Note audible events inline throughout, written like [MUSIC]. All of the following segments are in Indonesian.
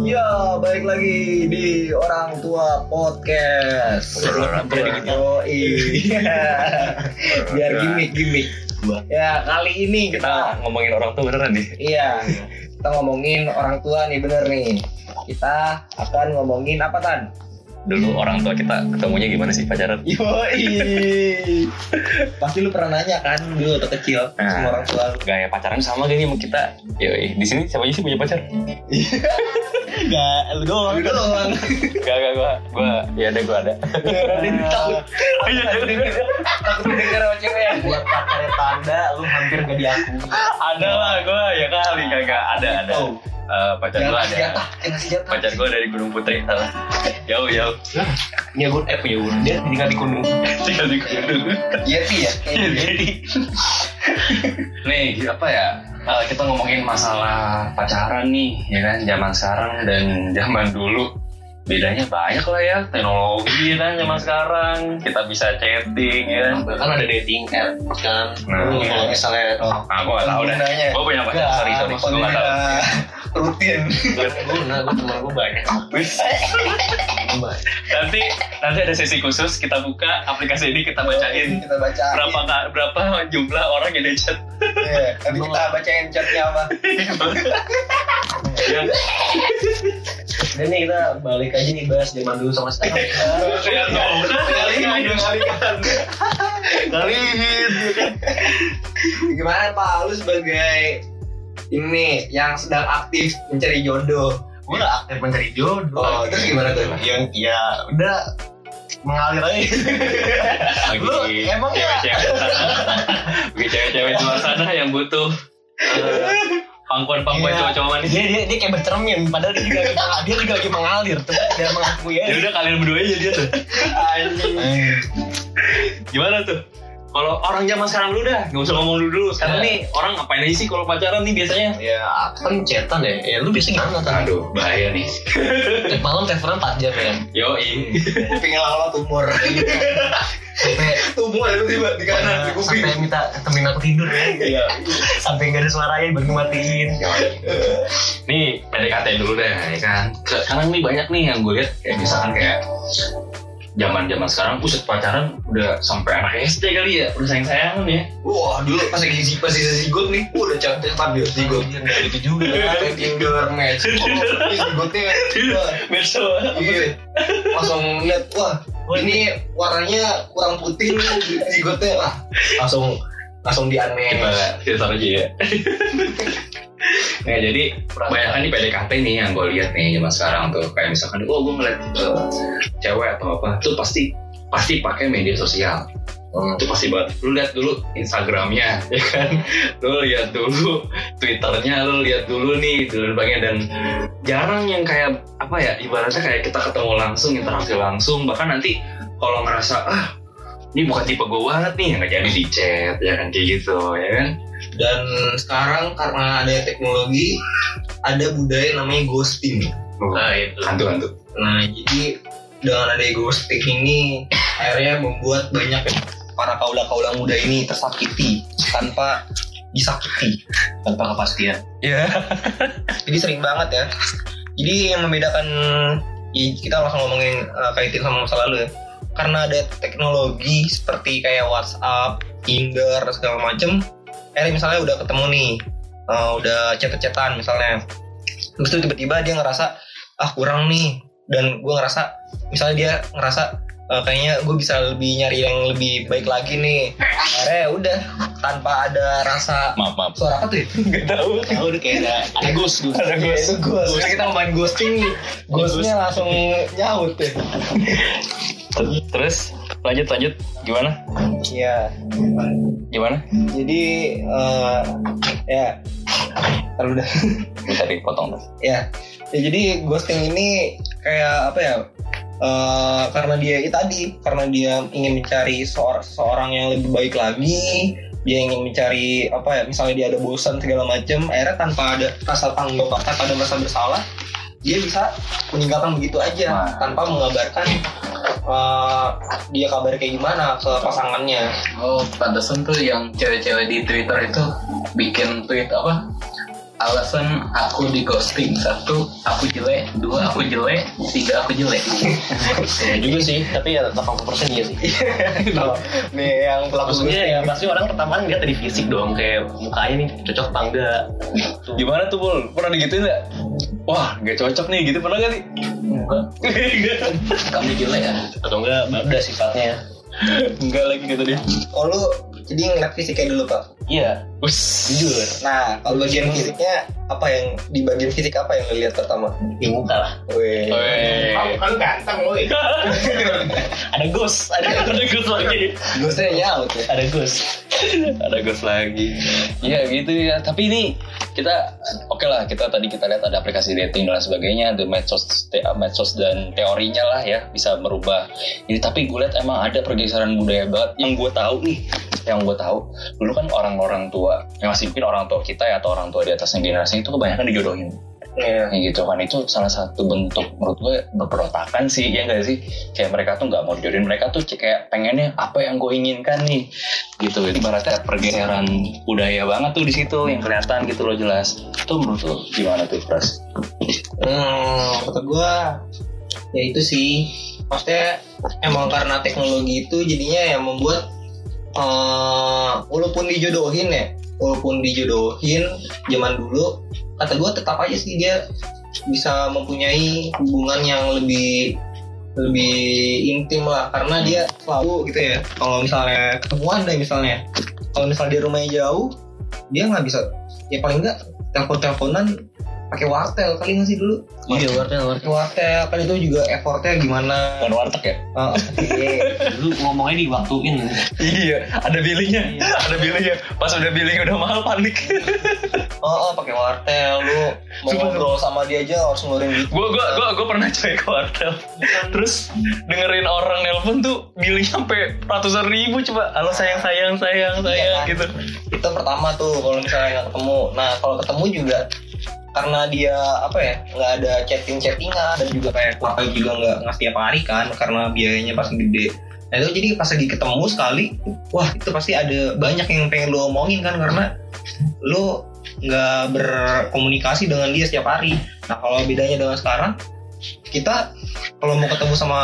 Ya, balik lagi di Orang Tua Podcast. Orang tua. Yoi. [LAUGHS] Biar gimmick-gimmick. Ya, kali ini Kita ngomongin orang tua beneran nih. iya, kita ngomongin orang tua nih bener nih. Kita akan ngomongin apa Tan? Dulu orang tua kita ketemunya gimana sih pacaran? Yoi. [LAUGHS] Pasti lu pernah nanya kan dulu waktu kecil Nah. sama orang tua. Gaya pacaran sama gak nih sama kita? Yoi, di sini siapa aja sih punya pacar? [LAUGHS] Enggak, lu doang. Lu doang. Gak, gak, gua, gua, ya ada, gua ada. Takut. Oh iya, Takut denger sama cewek ya. Buat pacarnya tanda lu hampir gak diakui. ada lah, gua ya kali, gak, gak, ada, ada. Eh, pacar ngasih ada. jatah. Pacar gua dari Gunung Putri, salah. Jauh, jauh. Punya gun, eh punya gun. Dia tinggal di gunung. Tinggal di Gunung. Yeti ya? Jadi, nih apa ya? eh, kita ngomongin masalah pacaran nih, ya kan? Zaman sekarang dan zaman dulu bedanya banyak lah ya teknologi ya kan zaman sekarang kita bisa chatting ya kan Kan ada dating app kan. Nah, iya. kalau misalnya oh, nah gue gak tau dah Penggunanya. gue punya pacar sorry sorry gue gak tau rutin. Guna, gue temen gue banyak. Nanti nanti ada sesi khusus kita buka aplikasi ini kita bacain Kita baca. berapa berapa jumlah orang yang di chat Iya, nanti kita bacain chatnya apa. yang Dan nih kita balik aja nih bahas zaman dulu sama sekarang. usah kali ini Kalian. Kalian. Gimana Pak? Lu sebagai ini yang sedang aktif mencari jodoh. gue gak aktif mencari jodoh Oh, terus gimana tuh? yang ya udah mengalir aja [LAUGHS] Lu emang ya? cewek-cewek [LAUGHS] bagi cewek-cewek di luar sana yang butuh eh, pangkuan-pangkuan Iya. cowok-cowok manis dia, dia, dia kayak bercermin padahal dia juga lagi, dia juga lagi mengalir tuh dia mengakui ya aja udah kalian berdua aja dia tuh Anjing. gimana tuh kalau orang zaman sekarang dulu dah nggak usah ngomong dulu dulu. Sekarang Ya. nih orang ngapain aja sih kalau pacaran nih biasanya? Ya aku kan cetan ya ya lu biasa gimana tuh aduh bahaya nih. Tiap malam teleponan 4 jam ya yo Kuping lama tumor. sampai tumor itu tiba di kanan di kuping. sampai minta temenin aku tidur ya Iya. sampai gak ada suaranya baru matiin. Nih PDKT dulu deh ya kan? Sekarang nih banyak nih yang gue lihat kayak misalkan kayak zaman zaman sekarang pusat pacaran udah sampai anak SD kali ya udah sayang sayangan ya Wah, dulu pas lagi pas di zigot nih, wah udah cantik dia zigot. Nggak gitu juga Ada Tinder match. Oh, ini zigotnya. wah, Besok Iya. Langsung lihat, wah, ini warnanya kurang putih nih zigotnya. Wah, langsung langsung di unmatch. kita taruh aja ya [LAUGHS] Nah, [LAUGHS] jadi kebanyakan nih PDKT nih yang gue lihat nih zaman sekarang tuh. Kayak misalkan oh gue ngeliat eh, cewek atau apa tuh pasti pasti pakai media sosial. Hmm. itu pasti banget. Lu lihat dulu Instagramnya [LAUGHS] ya kan? Lu lihat dulu Twitternya lu lihat dulu nih dan sebagainya. Dan jarang yang kayak apa ya ibaratnya kayak kita ketemu langsung interaksi langsung. Bahkan nanti kalau ngerasa ah ini bukan tipe gue banget nih nggak jadi di chat ya kan kayak gitu ya kan Dan sekarang karena ada teknologi, ada budaya namanya ghosting. nah itu hantu hantu Nah, jadi dengan ada ghosting ini akhirnya membuat banyak para kaula-kaula muda ini tersakiti tanpa disakiti. tanpa kepastian Iya. [LAUGHS] Jadi sering banget ya. Jadi yang membedakan ya kita langsung ngomongin uh, kaitin sama masa lalu ya. Karena ada teknologi seperti kayak WhatsApp, Tinder segala macem. Eh misalnya udah ketemu nih, uh, udah chat-chatan misalnya. Terus tuh tiba-tiba dia ngerasa ah kurang nih dan gue ngerasa misalnya dia ngerasa uh, kayaknya gue bisa lebih nyari yang lebih baik lagi nih akhirnya udah tanpa ada rasa maaf maaf suara apa tuh ya? [LAUGHS] nggak tahu tahu udah kayak ada ada ghost ghost ada itu ghost. Jadi kita main ghosting, ghostnya langsung nyaut tuh. Terus lanjut lanjut gimana Iya. gimana Jadi eh ya kalau udah bisa dipotong ya. ya. Jadi ghosting ini kayak apa ya? eh karena dia itu tadi karena dia ingin mencari seor- seorang yang lebih baik lagi dia ingin mencari apa ya misalnya dia ada bosan segala macem akhirnya tanpa ada rasa tanggung jawab tanpa ada merasa bersalah dia bisa meninggalkan begitu aja Wah. tanpa mengabarkan eh, dia kabar kayak gimana ke pasangannya Oh, pantesan tuh yang cewek-cewek di Twitter itu bikin tweet apa? Alasan aku di ghosting satu aku jelek dua aku jelek tiga aku jelek Ya juga sih, tapi ya 80% iya sih. Kalau nih yang pelaku Maksudnya ya pasti orang pertama kan lihat dari fisik dong, kayak mukanya nih cocok apa enggak. Gitu. Gimana tuh Bol? Pernah digituin nggak? Wah, gak cocok nih gitu pernah gak nih? enggak kamu jelek ya Atau enggak beda sifatnya. Enggak lagi kata dia. Oh lu jadi ngeliat fisiknya dulu pak. Iya, jujur. Nah kalau bagian fisiknya apa yang di bagian fisik apa yang lihat pertama? Di muka lah. Wih. Weh. Kan ganteng woi. [LAUGHS] Ada ghost, ada ada ghost lagi. Ghostnya nyaut ya. Ada ghost. ada ghost lagi ya gitu ya tapi ini kita oke lah kita tadi kita lihat ada aplikasi dating dan lain sebagainya the medsos te- medsos dan teorinya lah ya bisa merubah ini tapi gue lihat emang ada pergeseran budaya banget yang gue tahu nih yang gue tahu dulu kan orang-orang tua. Yang masih mungkin orang tua kita ya atau orang tua di atasnya generasi itu kebanyakan dijodohin. Iya. ya gitu kan. Itu salah satu bentuk menurut gue berperotakan sih ya enggak sih? Kayak mereka tuh nggak mau dijodohin. Mereka tuh kayak pengennya apa yang gue inginkan nih? Gitu. Itu ibaratnya pergeseran budaya banget tuh di situ yang kelihatan gitu loh jelas. Itu menurut lo gimana tuh Pras? Hmm, kata gua ya itu sih. Maksudnya emang karena teknologi itu jadinya yang membuat eh walaupun dijodohin ya, walaupun dijodohin zaman dulu, kata gua tetap aja sih dia bisa mempunyai hubungan yang lebih lebih intim lah. Karena dia selalu gitu ya kalau misalnya ketemuan deh misalnya. Kalau misalnya di rumahnya jauh dia nggak bisa ya paling nggak telepon teleponan pakai wartel kali nggak sih dulu? Iya, wartel, wartel. pakai wartel. Kan itu juga effortnya gimana? Bukan warteg ya? Oke. Dulu ngomongnya diwaktuin. iya ada billingnya. Ada billingnya. Pas udah billing udah mahal panik. Oh, oh pakai wartel. Lu mau Sumpah, ngobrol sama dia aja harus ngeluarin gitu gue gue gue gue pernah coy ke wartel. Terus dengerin orang nelpon tuh billing sampai ratusan ribu coba. Halo sayang sayang sayang sayang Iya. gitu. Itu pertama tuh kalau misalnya nggak ketemu. Nah kalau ketemu juga karena dia apa ya nggak ada chatting chattingan dan juga kayak wartel juga nggak nggak setiap hari kan karena biayanya pasti gede nah itu jadi pas lagi ketemu sekali wah itu pasti ada banyak yang pengen lo omongin kan karena lo nggak berkomunikasi dengan dia setiap hari nah kalau bedanya dengan sekarang kita kalau mau ketemu sama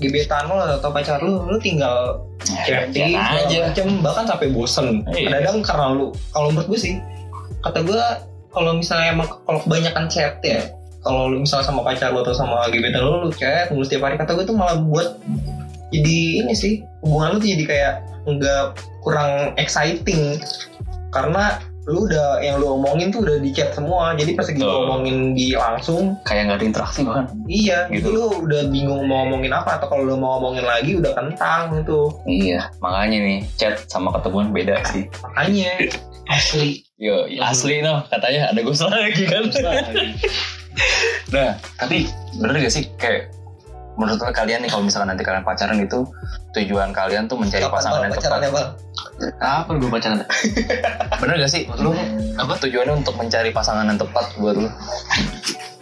gebetan lo atau pacar lo lo tinggal chatting chat aja. macem bahkan sampai bosen Iya. kadang karena lu kalau menurut gue sih kata gue kalau misalnya emang kalau kebanyakan chat ya kalau lu misalnya sama pacar lu atau sama gebetan lu lu chat mulu setiap hari kata gue tuh malah buat jadi ini sih hubungan lu tuh jadi kayak nggak kurang exciting. Karena lu udah yang lu omongin tuh udah di chat semua. Jadi pas lagi lu Betul. omongin di langsung kayak nggak ada interaksi bahkan. iya Gitu. gitu lu udah bingung mau ngomongin apa atau kalau lu mau ngomongin lagi udah kentang gitu. Iya makanya nih chat sama ketemuan beda sih. Makanya. Asli. Yo asli no. Katanya ada gue lagi kan? Nah tapi bener gak sih? Kayak menurut lo kalian nih kalau misalkan nanti kalian pacaran itu tujuan kalian tuh mencari kapan pasangan yang tepat? bang Apa gue pacaran? [LAUGHS] bener gak sih? Lu apa? tujuannya untuk mencari pasangan yang tepat buat lu?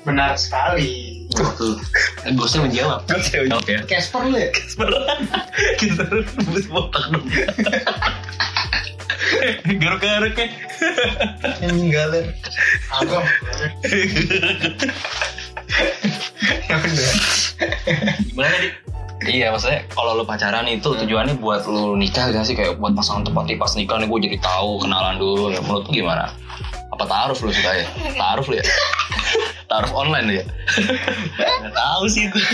Benar sekali. Tuh. Ghostnya menjawab. gue jawab ya Casper lu ya? [LAUGHS] Kita terus botak dong. [LAUGHS] Garuk-garuk ya. Ninggalin. Aku [LAUGHS] ya Gimana nih? Iya maksudnya kalau lu pacaran itu tujuannya buat lu nikah gak sih kayak buat pasangan tepat nih pas nikah nih gue jadi tahu kenalan dulu ya menurut lu gimana? Apa taruh lu suka ya? Taruh lu ya? [LAUGHS] taruh online ya? [LAUGHS] Gak tahu sih gue.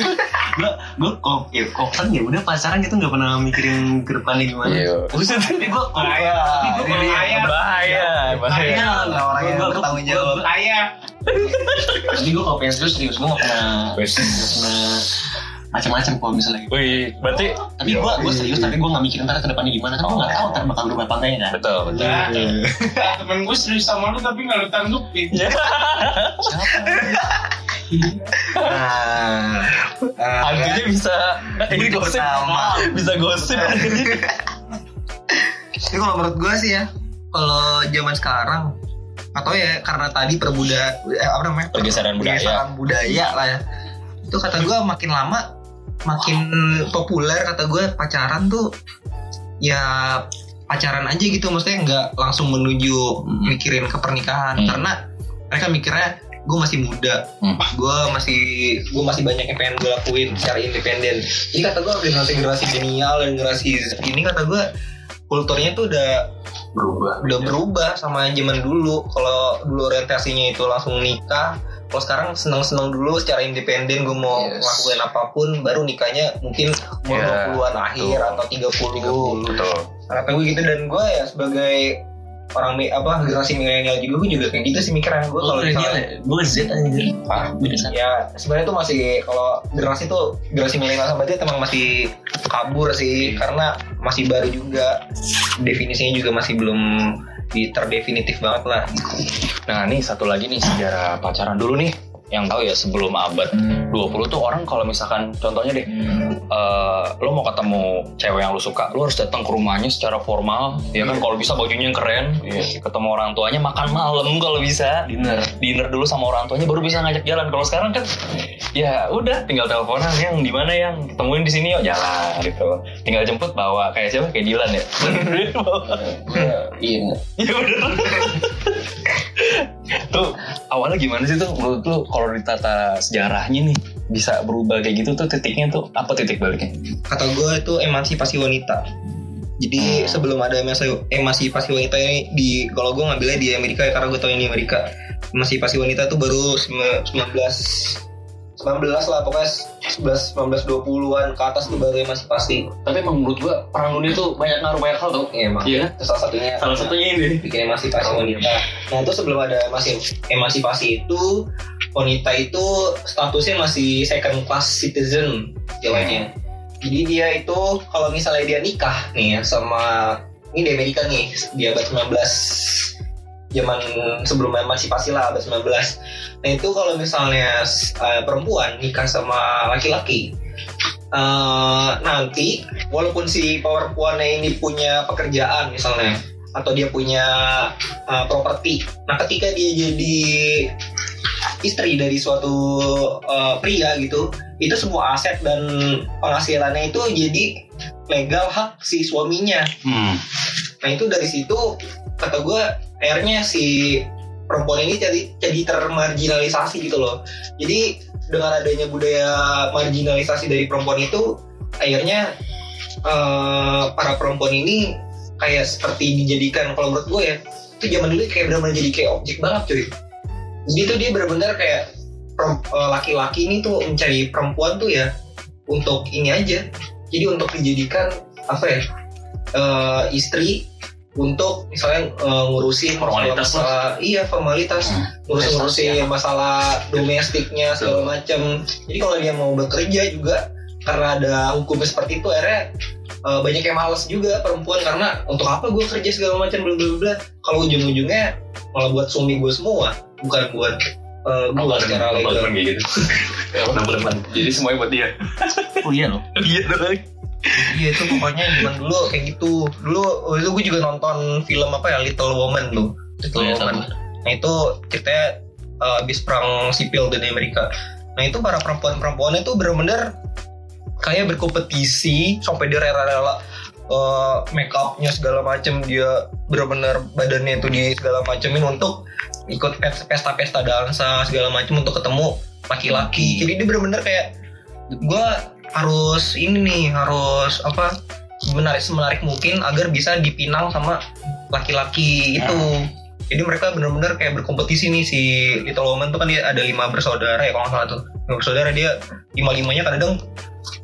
gue gue kok ya kok kan ya udah pacaran gitu nggak pernah mikirin ke depannya gimana. Iya. Tapi gue kok tapi gue bahaya. Bahaya, bahaya. Iya, nggak orang yang bertanggung jawab. saya Tapi gue kalau pengen serius serius gue gak pernah nggak pernah macam-macam kalau misalnya gitu. Wih, berarti Tapi gue gue serius tapi gue gak mikirin ntar ke depannya gimana kan gue gak tahu ntar bakal berubah apa enggak ya kan. betul betul. Nah, temen gue serius sama lu tapi gak lu tanggupin. nah ah, Hantunya bisa ini gosip, bisa gosip. Ini kalau menurut gue sih ya, kalau zaman sekarang atau ya karena tadi perbuda eh, apa namanya Pergeseran budaya. pergeseran budaya lah ya. Itu kata gue makin lama makin populer kata gue pacaran tuh ya pacaran aja gitu maksudnya nggak langsung menuju mikirin ke pernikahan Hmm. karena mereka mikirnya gue masih muda Hmm. gue masih gue masih banyak yang pengen gue lakuin secara independen jadi kata gue generasi generasi genial dan generasi ini kata gue kulturnya tuh udah berubah. Udah berubah sama zaman dulu. Kalau dulu orientasinya itu langsung nikah kalau sekarang seneng-seneng dulu secara independen gue mau Yes. ngelakuin apa pun baru nikahnya mungkin umur Ya, 20-an akhir atau 30, betul. Kata gue gitu. Dan gue ya sebagai orang apa generasi milenial juga gue juga kayak gitu sih mikirnya gue kalau misalnya gue Z. Hah? Biasa. ya sebenarnya tuh masih kalau generasi tuh generasi milenial sama dia emang masih kabur sih karena masih baru juga definisinya juga masih belum di terdefinitif banget lah Nah ini satu lagi nih sejarah pacaran dulu nih yang tahu ya sebelum abad 20 tuh orang kalau misalkan contohnya deh eh, lo mau ketemu cewek yang lo suka lo harus datang ke rumahnya secara formal ya kan? Kalau bisa bajunya yang keren ya, ketemu orang tuanya makan malam kalau bisa. Dinner. dinner dulu sama orang tuanya baru bisa ngajak jalan. Kalau sekarang kan ya udah tinggal teleponan yang di mana yang? Ketemuin di sini yuk jalan gitu. Tinggal jemput bawa. Kayak siapa? Kayak Dilan ya? [LAUGHS] Iya. Iya bener. [LAUGHS] tuh awalnya gimana sih tuh menurut lu kalau ditata sejarahnya nih bisa berubah kayak gitu tuh titiknya tuh apa titik baliknya? kata gue itu emansipasi wanita jadi Hmm. sebelum ada emansi- emansipasi wanita ini di kalau gue ngambilnya di Amerika ya karena gue tau ini Amerika emansipasi wanita tuh baru sembilan- 19 19 lah pokoknya 11 19 20-an ke atas tuh baru emansipasi Tapi emang menurut gua perang dunia tuh banyak ngaruh banyak hal tuh. ya emang Iya. itu salah satunya Salah satunya ini. bikin emansipasi wanita. Nah itu sebelum ada masih emansipasi itu wanita itu statusnya masih second class citizen istilahnya. Jadi dia itu kalau misalnya dia nikah nih ya sama ini di Amerika nih di abad 19 zaman sebelum emansipasi lah abad 19. Nah itu kalau misalnya eh, perempuan nikah sama laki-laki eh, nanti walaupun si perempuannya ini punya pekerjaan misalnya atau dia punya uh, properti. Nah, ketika dia jadi istri dari suatu uh, pria gitu, itu semua aset dan penghasilannya itu jadi legal hak si suaminya. Hmm. Nah, itu dari situ kata gue akhirnya si perempuan ini jadi jadi termarginalisasi gitu loh. Jadi dengan adanya budaya marginalisasi dari perempuan itu akhirnya eh, para perempuan ini kayak seperti dijadikan kalau menurut gue ya itu zaman dulu kayak benar-benar jadi kayak objek banget cuy jadi tuh dia benar-benar kayak eh, laki-laki ini tuh mencari perempuan tuh ya untuk ini aja jadi untuk dijadikan apa ya eh, istri untuk misalnya eh, ngurusin Formalitas masalah, iya formalitas Hmm. ngurusin ngurusin masalah domestiknya segala macam jadi kalau dia mau bekerja juga karena ada hukumnya seperti itu akhirnya eh, banyak yang males juga perempuan karena untuk apa gue kerja segala macam bla bla bla kalau ujung-ujungnya malah buat suami gue semua bukan buat eh, gue secara legal gitu. [LAUGHS] Teman Jadi semuanya buat dia. Oh iya loh. Iya dong. Iya itu pokoknya zaman dulu kayak gitu. Dulu itu gue juga nonton film apa ya Little Woman tuh. Little Oh, iya, Woman. Nah itu ceritanya uh, habis perang sipil di Amerika. Nah itu para perempuan-perempuan itu bener-bener kayak berkompetisi sampai dia rela-rela uh, make upnya segala macem dia bener-bener badannya itu di segala macemin untuk ikut pes- pesta-pesta dansa segala macem untuk ketemu laki-laki. Jadi dia bener-bener kayak gue harus ini nih harus apa menarik semenarik mungkin agar bisa dipinang sama laki-laki itu. Jadi mereka benar-benar kayak berkompetisi nih si Little Woman tuh kan dia ada lima bersaudara ya kalau nggak salah tuh. Lima bersaudara dia lima limanya kadang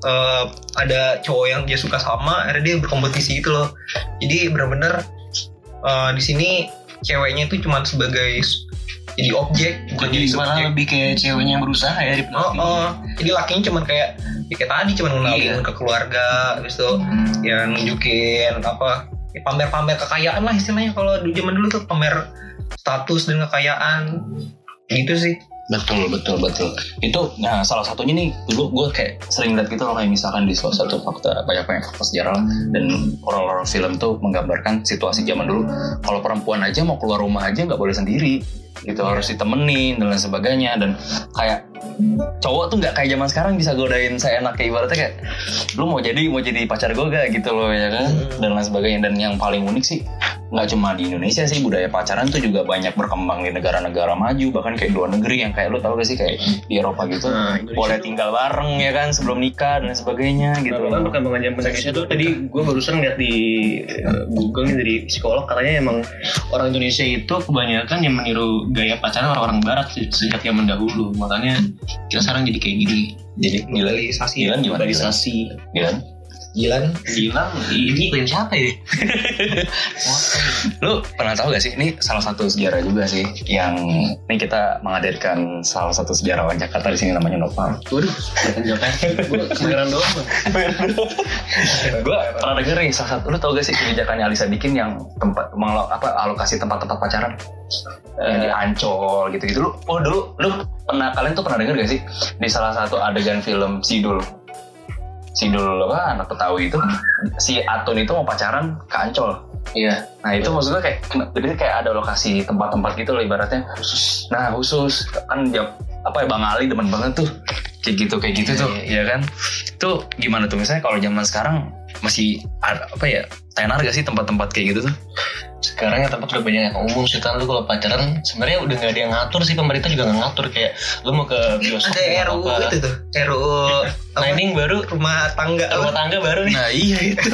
eh, ada cowok yang dia suka sama akhirnya dia berkompetisi gitu loh. Jadi benar-benar eh, di sini ceweknya itu cuma sebagai jadi objek bukan jadi subjek lebih kayak ceweknya yang berusaha ya di Oh, oh. jadi lakinya cuman kayak ya kayak tadi cuman ngenalin Iya. ke keluarga, habis itu ya nunjukin apa ya pamer-pamer kekayaan lah istilahnya kalau di zaman dulu tuh pamer status dan kekayaan gitu sih. Betul betul betul. Itu nah salah satunya nih dulu gue kayak sering lihat gitu loh kayak misalkan di salah satu fakta banyak banyak fakta sejarah dan horor film tuh menggambarkan situasi zaman dulu. Kalau perempuan aja mau keluar rumah aja nggak boleh sendiri gitu harus ditemenin dan lain sebagainya dan kayak cowok tuh nggak kayak zaman sekarang bisa godain saya enak kayak ibaratnya kayak lu mau jadi mau jadi pacar gue gak gitu loh ya kan dan lain sebagainya dan yang paling unik sih nggak cuma di Indonesia sih budaya pacaran tuh juga banyak berkembang di negara-negara maju bahkan kayak luar negeri yang kayak lu tau gak sih kayak di Eropa gitu. Nah, Indonesia boleh tinggal bareng ya kan sebelum nikah dan sebagainya gitu. Bahkan perkembangan zaman Indonesia tuh tadi gue barusan lihat di eh, Google nih dari psikolog katanya emang orang Indonesia itu kebanyakan yang meniru gaya pacaran orang-orang Barat se- sejak zaman dahulu. Makanya kita sekarang jadi kayak gini. Jadi globalisasi. Globalisasi Gilan bilang ini klaim siapa ya? [LAUGHS] lu pernah tahu gak sih ini salah satu sejarah juga sih yang ini kita menghadirkan salah satu sejarawan Jakarta di sini namanya Nopal Waduh, Jakarta. Gue doang. [LAUGHS] Gue pernah denger nih salah satu lu tau gak sih kebijakannya Alisa bikin yang tempat mengalo, apa alokasi tempat-tempat pacaran yang di Ancol gitu-gitu lu oh dulu lu pernah kalian tuh pernah denger gak sih di salah satu adegan film Sidul Sidul apa anak Betawi itu. Si Atun itu mau pacaran ke Ancol. Iya. Nah itu maksudnya kayak jadi kayak ada lokasi tempat-tempat gitu loh ibaratnya. Khusus. Nah khusus. Kan jam apa ya Bang Ali demen banget tuh. Kayak gitu kayak gitu Iya, tuh. iya, ya kan. Itu gimana tuh? Misalnya kalau zaman sekarang masih ada, apa ya tenar gak sih tempat-tempat kayak gitu tuh? Sekarang ya tempat udah banyak yang umum sih kan lu kalau pacaran sebenarnya udah nggak ada yang ngatur sih pemerintah juga nggak ngatur kayak lu mau ke bioskop ada RUU apa. itu tuh RUU Nah ini baru rumah tangga rumah tangga baru nih. Nah iya itu.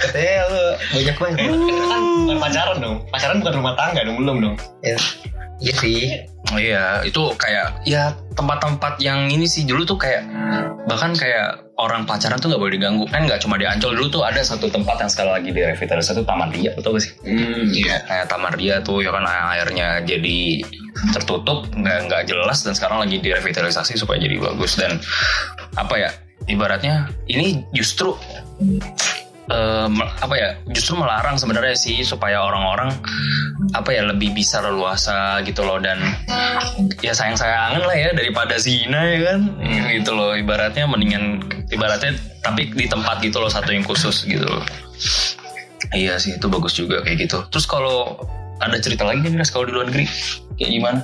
katanya lu banyak banget kan bukan pacaran dong. Pacaran bukan rumah tangga dong, belum dong. ya iya sih Oh iya itu kayak ya tempat-tempat yang ini sih dulu tuh kayak bahkan kayak orang pacaran tuh nggak boleh diganggu kan nggak cuma di Ancol dulu tuh ada satu tempat yang sekali lagi direvitalisasi itu Taman Ria betul gak sih? Hmm, iya. kayak Taman Ria tuh ya kan airnya jadi tertutup nggak nggak jelas dan sekarang lagi direvitalisasi supaya jadi bagus dan apa ya ibaratnya ini justru me- apa ya justru melarang sebenarnya sih supaya orang-orang apa ya lebih bisa leluasa gitu loh. Dan ya sayang sayangan lah ya daripada zina ya kan? Gitu loh ibaratnya mendingan ibaratnya tapi di tempat gitu loh satu yang khusus gitu loh. Iya sih itu bagus juga kayak gitu. Terus kalau ada cerita lagi nih Ras kalau di luar negeri? Kayak gimana?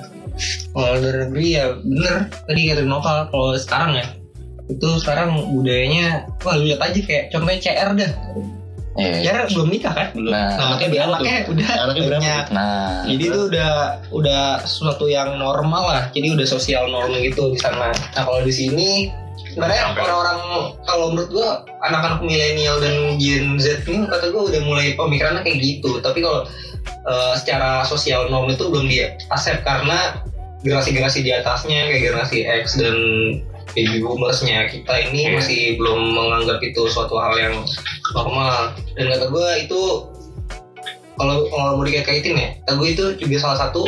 kalau dari negeri ya bener tadi kata Nopal kalau sekarang ya itu sekarang budayanya wah lu lihat aja kayak contohnya CR dah Iya. CR belum nikah kan Belum. Nah, nah, Anaknya berapa anaknya udah Anaknya berapa? banyak. nah, jadi itu udah udah sesuatu yang normal lah jadi udah sosial norm gitu di sana nah kalau di sini sebenarnya orang-orang kalau menurut gua anak-anak milenial dan Gen Z ini kata gua udah mulai pemikirannya kayak gitu tapi kalau eh, secara sosial norm itu belum dia accept karena generasi-generasi di atasnya kayak generasi X dan baby boomersnya. Kita ini Iya. masih belum menganggap itu suatu hal yang normal. Dan kata gue itu kalau kalau mau dikait-kaitin ya kata gue itu juga salah satu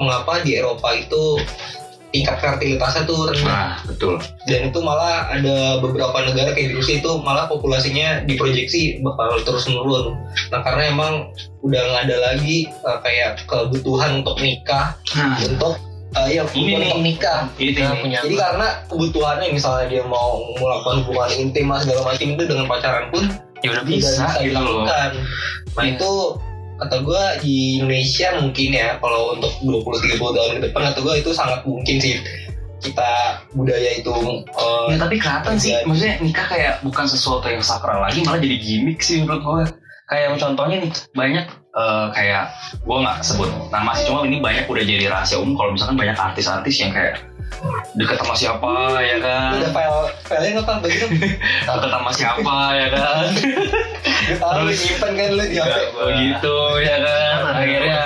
mengapa di Eropa itu tingkat fertilitasnya tuh rendah. Nah betul. dan itu malah ada beberapa negara kayak di Rusia itu malah populasinya diproyeksi bakal terus menurun. Nah karena emang udah nggak ada lagi uh, kayak kebutuhan untuk nikah Nah, untuk uh, ya kebutuhan Ini nikah ini nih. punya jadi karena kebutuhannya misalnya dia mau melakukan hubungan intim segala macam itu dengan pacaran pun ya udah bisa bisa gitu loh. dilakukan. Nah Iya. itu kata gue di Indonesia mungkin ya kalau untuk 20-30 tahun ke depan kata gue itu sangat mungkin sih kita budaya itu uh, Ya tapi kelihatan sih, maksudnya nikah kayak bukan sesuatu yang sakral lagi, malah jadi gimmick sih menurut gue. Kayak contohnya nih banyak eh, kayak gue nggak sebut nama sih, cuma ini banyak udah jadi rahasia umum. Kalau misalkan banyak artis-artis yang kayak deket sama siapa ya kan, ada file filenya nggak pak? Begitu [LAUGHS] deket sama siapa ya kan, tahu lu simpen kan lu di HP begitu ya kan, akhirnya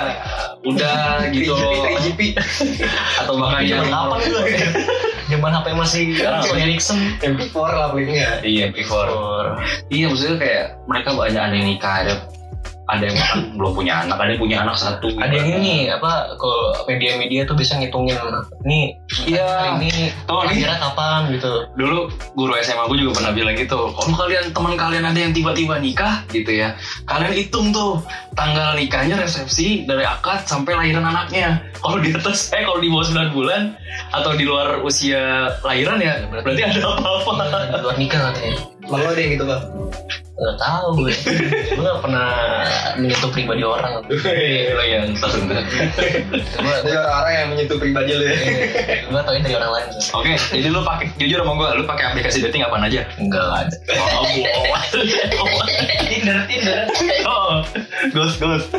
udah gitu. 3GP [LAUGHS] atau bahkan yang kapan gue? Zaman HP masih Sony Ericsson. MP4 lah palingnya iya before. Iya maksudnya kayak mereka banyak ada yang nikah ada ada yang bahkan belum punya anak. Ada yang punya anak satu. Ada yang ini apa kalau media-media tuh bisa ngitungin nih Iya. ini Tuh, akhirnya kapan? Gitu. dulu guru SMA gue juga pernah bilang gitu kalau kalian teman kalian ada yang tiba-tiba nikah gitu ya. Kalian hitung tuh tanggal nikahnya resepsi dari akad sampai lahiran anaknya. Kalau di atas eh kalau di bawah 9 bulan atau di luar usia lahiran ya berarti ada apa-apa. Di luar nikah katanya. Lo ada yang gitu bang Gak tau gue. gue gak pernah menyentuh pribadi orang. lo yang tahu Gue Ada orang-orang yang menyentuh pribadi lu ya gue tau dari orang lain. Oke, jadi lu pakai jujur sama gue, lu pakai aplikasi dating apaan aja? Enggak ada. Oh, bohong. Tinder Tinder. Oh, ghost ghost.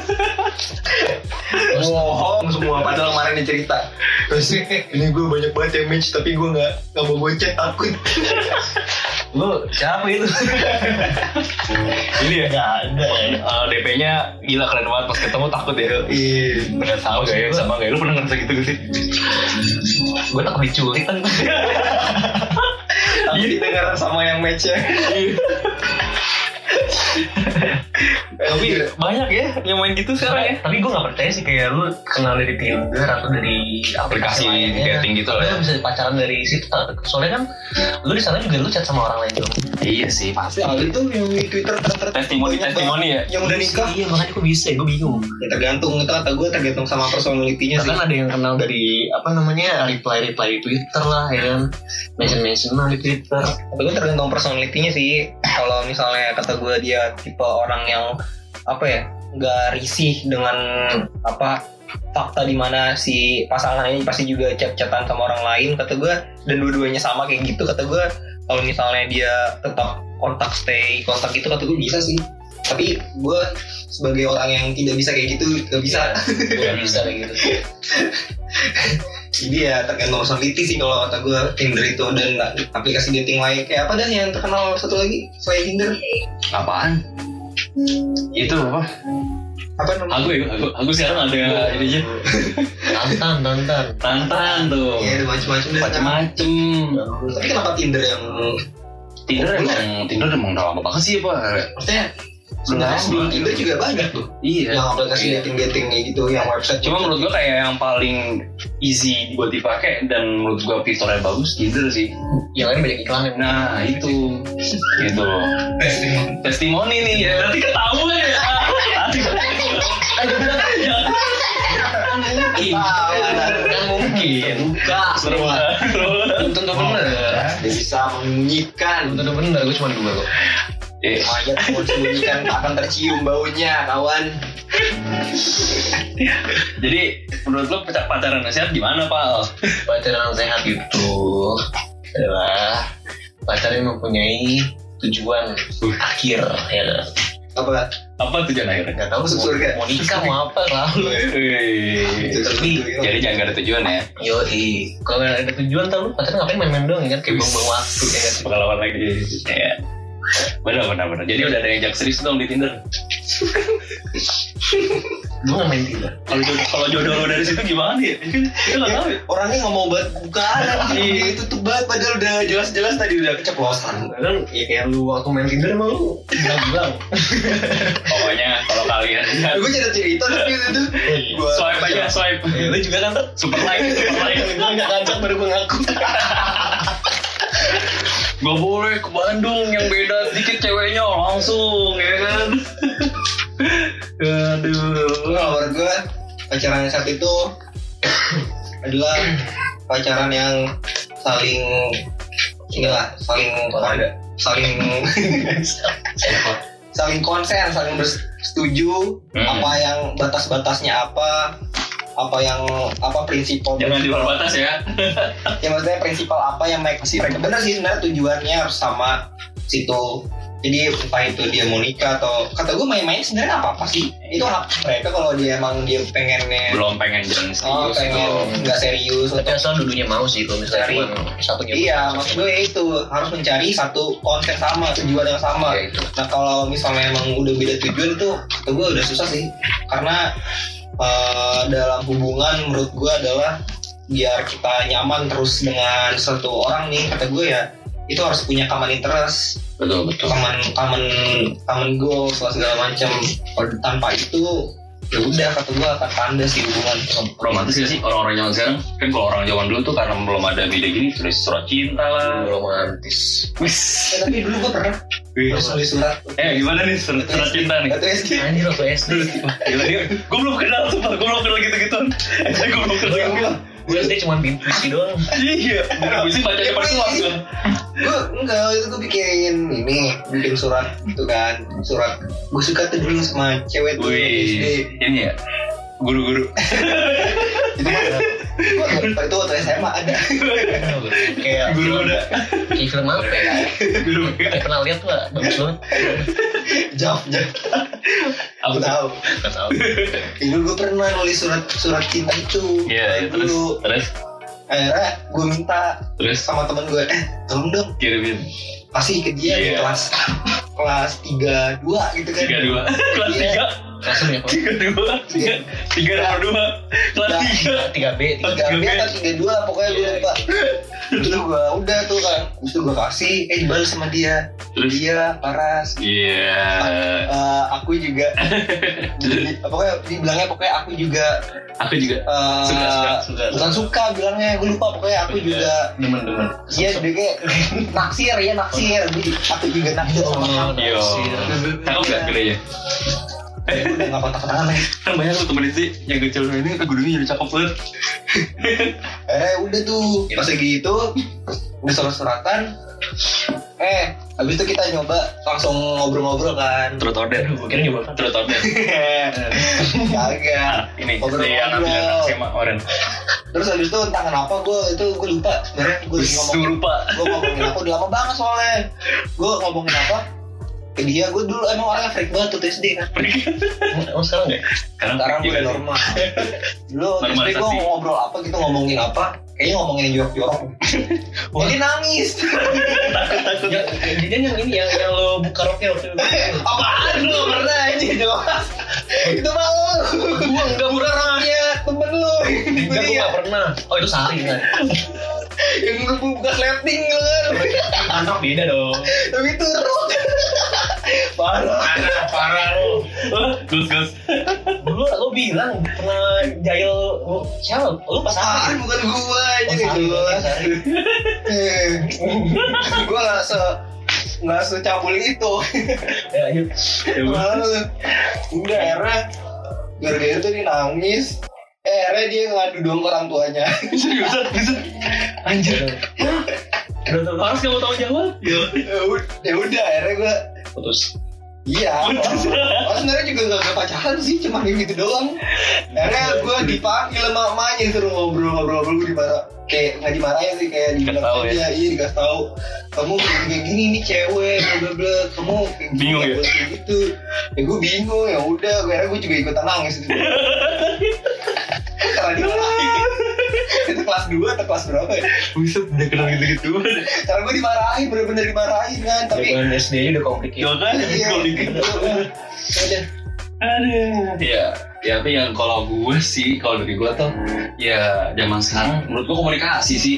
bohong semua padahal kemarin dia cerita terus ini gue banyak banget yang match tapi gue nggak nggak mau gue chat takut Lu siapa itu? Ini ya. Gak ada ya. Eh, DP-nya gila keren banget pas ketemu takut ya. iya Nggak tahu gak ya sama gak ya? Lu pernah ngerasa gitu gak sih? Gue takut diculik kan. jadi [LAUGHS] dengar sama yang matchnya Tapi banyak ya yang main gitu sekarang ya. Tapi gue gak percaya sih kayak lu kenal dari Tinder atau dari Aplikasi lainnya. dating gitu lah ya. Lu bisa pacaran dari situ. Soalnya kan lu di sana juga lu chat sama orang lain dong. Iya sih pasti. soal itu yang di twitter ter- Testimoni testimoni ya. yang udah nikah Iya makanya gue bisa, gue bingung. ya tergantung itu kata gue tergantung sama personalitinya sih Bahkan ada yang kenal dari apa namanya reply reply di Twitter lah ya kan, mention mention di Twitter. Tapi gue tergantung personalitinya sih. Kalau misalnya kata gue dia tipe orang yang apa ya nggak risih dengan apa fakta di mana si pasangan ini pasti juga chat-chatan sama orang lain kata gue dan dua-duanya sama kayak gitu kata gue kalau misalnya dia tetap kontak stay kontak gitu kata gue bisa sih. Tapi gue sebagai orang yang tidak bisa kayak gitu gak bisa. Gue bisa kayak gitu. jadi ya tergantung personality sih kalau kata gue Tinder itu. Dan aplikasi dating lain kayak apa dan yang terkenal satu lagi? Selain Tinder? Apaan? Itu apa? apa namanya Aku ya, aku, aku sekarang ada ini aja. Tantan, tantan. Tantan tuh. Iya ada macam-macam deh. Macem-macem. Tapi kenapa Tinder yang Tinder emang Tinder emang udah lama banget sih apa? maksudnya sebenarnya sebelum Tinder juga banyak tuh Iya. yang aplikasi dating dating kayak gitu yang website Cuma menurut gua kayak yang paling easy buat dipakai dan menurut gua fiturnya bagus Tinder sih. Yang lain banyak iklan. Nah itu gitu loh. Testimoni nih ya nanti ketahuan ya. mungkin. Kan mungkin. Buka. Belum tentu bener. bisa menyembunyikan tentu bener. Gue cuma dua kok. Eh, mayat mau disembunyikan [LAUGHS] tak akan tercium baunya kawan jadi menurut lo pacar- pacaran sehat gimana Pak? Pacaran yang sehat itu adalah pacar yang mempunyai tujuan akhir ya kan? apa Apa tujuan akhirnya? nggak tahu mau, surga. mau nikah mau apa lah [LAUGHS] itu tertentu gitu. Jadi jangan gak ada tujuan ya. yo kalau nggak ada tujuan tau lu pacaran ngapain main-main doang ya kan kayak buang-buang waktu ya kan Pengalaman lagi. Ya. Benar benar benar. Jadi udah ada yang jak serius dong di Tinder. gue nggak main Tinder Kalau jodoh, kalau jodoh lo dari situ gimana ya? Kita nggak tahu ya. orangnya nggak mau buat bukaan dia itu tuh banget padahal udah jelas-jelas tadi udah keceplosan kan ya kayak lu waktu main Tinder emang lu bilang-bilang Pokoknya kalau kalian gue cerita cerita tapi itu gua swipe aja swipe. Lu juga kan tuh Super like, super like. gue nggak ngajak baru gue ngaku Gak boleh ke Bandung yang beda dikit ceweknya langsung ya kan. [LAUGHS] Aduh. Menurut gue pacaran yang saat itu adalah pacaran yang saling inilah saling Olahraga. saling [LAUGHS] saling konsen saling bersetuju Hmm. apa yang batas-batasnya apa apa yang apa prinsipal Jangan di luar batas ya. [LAUGHS] ya maksudnya prinsipal apa yang mereka mereka benar sih sebenarnya tujuannya harus sama situ jadi entah itu dia mau nikah atau kata gue main-main sebenarnya apa apa sih itu hak mereka kalau dia emang dia pengennya Belum pengen jalan oh serius pengen gitu. nggak serius tapi asal dulunya mau sih kalau misalnya Cari. satunya iya maksud gue ya itu harus mencari satu konsen sama tujuan yang sama Ya, itu. nah kalau misalnya emang udah beda tujuan itu kata gue udah susah sih karena eh, dalam hubungan menurut gue adalah biar kita nyaman terus dengan satu orang nih kata gue ya itu harus punya common interest Betul betul. common common common goals lah segala macam tanpa itu ya udah kata gue akan kandas di hubungan romantis gak sih orang-orang zaman sekarang? Kan kalau orang zaman dulu tuh karena belum ada media gini tulis surat cinta lah. Romantis. Wis. Eh, tapi dulu gue pernah. Nulis surat. Eh gimana nih surat, surat cinta nih? Waktu SD anjir waktu SD Gila dia, gue belum kenal sumpah, gue belum kenal gitu-gitu Gue belum kenal. Gue SD cuma puisi doang. Iya, gue sih baca depan semua gue enggak itu gue bikin ini bikin surat gitu kan surat gue suka tuh dulu sama cewek tuh Wih, ini ya, guru-guru [LAUGHS] itu Gua lupa itu waktu SMA ada. [LAUGHS] kayak Guru udah. Kayak film apa ya? Guru. Kayak pernah lihat tuh bagus banget. Jaf, jaf. Aku Aku tahu. Tau. Dulu gue pernah nulis surat surat cinta itu. Kayak terus dulu. terus Akhirnya gue minta terus sama temen gue, eh tolong dong kirimin kasih ke dia di Iya. kelas kelas tiga dua gitu kan. tiga dua [LAUGHS] kelas Iya. tiga Langsung ya. tiga dua tiga tiga nomor dua. Kelas Nah. tiga. Tiga B. kelas tiga tiga B. atau tiga dua pokoknya gue Iya. lupa terus gue udah tuh kan terus gue kasih eh dibalas sama dia. Terus? Dia paras. Iya. Eh, aku juga. [LAUGHS] Pokoknya dibilangnya pokoknya aku juga. Aku juga. Suka, suka, suka. bukan suka bilangnya gue lupa pokoknya aku Iya. juga. Demen-demen iya dia kayak [LAUGHS] naksir ya naksir. Aku juga naksir sama kamu yo cakep gak gedenya Eh, gue udah gak kontak-kontakan lagi kan banyak tuh temen sih yang kecil ini eh gurunya jadi cakep banget. [LAUGHS] Eh udah tuh. Pas gitu udah surat-suratan eh habis itu kita nyoba langsung ngobrol-ngobrol kan. Truth order. Gue kira nyoba truth order. [LAUGHS] Kagak. Ini Ngobrol-ngobrol. SMA Oren terus habis itu entah kenapa gue itu gue lupa. Sebenarnya gue ngomongin lupa. gue ngomongin apa udah lama banget soalnya. Gue ngomongin apa ke dia gue dulu emang orangnya freak banget tuh SD kan. Emang sekarang nggak? sekarang sekarang gue normal. Dulu SD gue ngobrol apa gitu ngomongin apa kayaknya ngomongin yang jorok-jorok. [LAUGHS] Jadi nangis. Ya, jadi yang ini yang yang lo buka roknya waktu itu. apaan lu? Pernah aja jelas. Itu mah lu Gua enggak bukan orangnya temen lu. Enggak, gua Iya. enggak pernah. Oh, itu sehari kan. yang lu buka sleting lu. Kan anak beda dong. Tapi itu rok parah. Parah lu. Gus gus Dulu lo bilang pernah jahil lo- siapa? Lo pas hari. bukan gua aja. Eh, gua. [LAUGHS] Gak se nggak secabul itu. [LAUGHS] Ya, ayo. Malu. udah akhirnya gara-gara itu dia nangis. Eh akhirnya dia ngadu dong ke orang tuanya. [LAUGHS] Seriusan? Bisa anjir. Tuh, harus kamu tahu jawab ya ya udah ya akhirnya gua putus. iya. [LAUGHS] Oh, sebenarnya juga gak, gak pacaran sih cuma gitu doang. Akhirnya gue dipanggil sama emaknya suruh ngobrol-ngobrol gue dimarah kayak nggak dimarahin sih kayak dibilang tahu ya? aja iya dikasih tahu. Kamu kayak gini nih cewek bla bla bla. Kamu kayak gini, Bingung ya? kayak gitu. Ya gue bingung ya udah. Akhirnya gue juga ikutan nangis. [LAUGHS] Karena dimarahin itu kelas 2 atau kelas berapa ya? Buset udah kenal gitu gitu karena gue dimarahin bener-bener dimarahin kan. Tapi Zaman SD aja udah complicated. ya kan? Iya kalau gitu udah Aduh. Ya, ya tapi yang kalau gue sih, kalau dari gue tuh, ya zaman sekarang menurut gue komunikasi sih.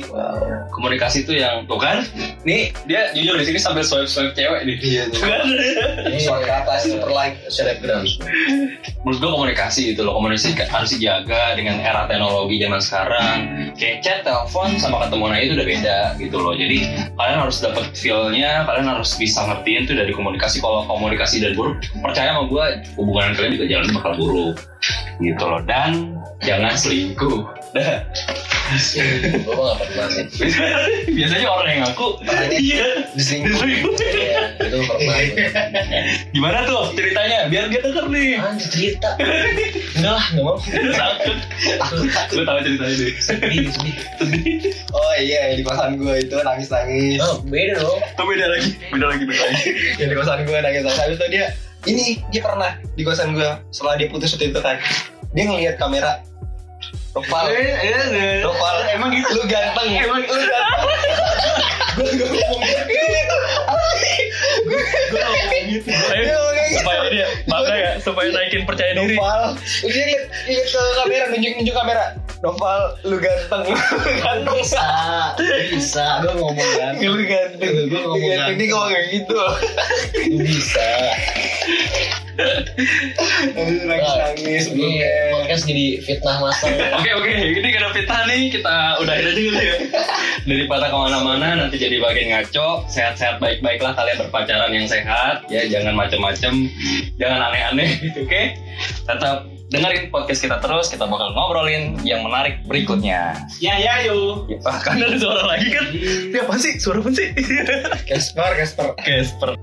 Komunikasi tuh yang tuh kan, nih dia jujur di sini sambil swipe swipe cewek nih. iya tuh Kan? Soal ke atas super like Selebgram. menurut gue komunikasi itu loh komunikasi harus dijaga dengan era teknologi zaman sekarang kayak chat telepon sama ketemu nah itu udah beda gitu loh jadi kalian harus dapat feelnya kalian harus bisa ngertiin tuh dari komunikasi kalau komunikasi dan buruk percaya sama gue hubungan kalian juga jalan bakal buruk gitu loh. Dan jangan selingkuh. Dah. Gue gak pernah sih. biasanya orang yang ngaku iya. diselingkuh. Iya, [LAUGHS] itu pernah. gimana tuh ceritanya? Biar dia denger nih. Cerita. [LAUGHS] Enggak lah, enggak mau. takut. Gue tahu ceritanya deh. Sedih, sedih. oh iya di kosan gue itu nangis nangis Oh, beda dong. oh, beda lagi? Beda lagi beda lagi. Di kosan gue nangis nangis habis itu dia ini dia pernah di kosan gue setelah dia putus waktu itu kan. Dia ngelihat kamera. Roval Roval emang gitu. Lu ganteng. [LAUGHS] Emang lu ganteng. Gue gue ngomong gitu. Gue ngomong gitu. Gitu. supaya dia makanya ya supaya naikin percaya diri. Noval dia lihat lihat ke kamera nunjuk nunjuk kamera Noval lu ganteng ganteng Bisa, bisa. Gue ngomong kan. lu ganteng Gue ngomong Lu ganteng dia ngomong kayak gitu Bisa. nangis nangis Ini podcast jadi fitnah masal. Oke oke, ini karena fitnah nih kita udahin aja dulu ya. Daripada ke mana-mana nanti jadi bagian ngaco. Sehat-sehat baik-baiklah kalian berpacaran yang sehat. Ya jangan macem-macem, jangan aneh-aneh. Oke, tetap dengerin podcast kita terus. Kita bakal ngobrolin yang menarik berikutnya. Ya ya yo. Ya, [LAUGHS] kan ada suara lagi kan? Ini apa sih? Suara apa sih? Casper Casper Casper.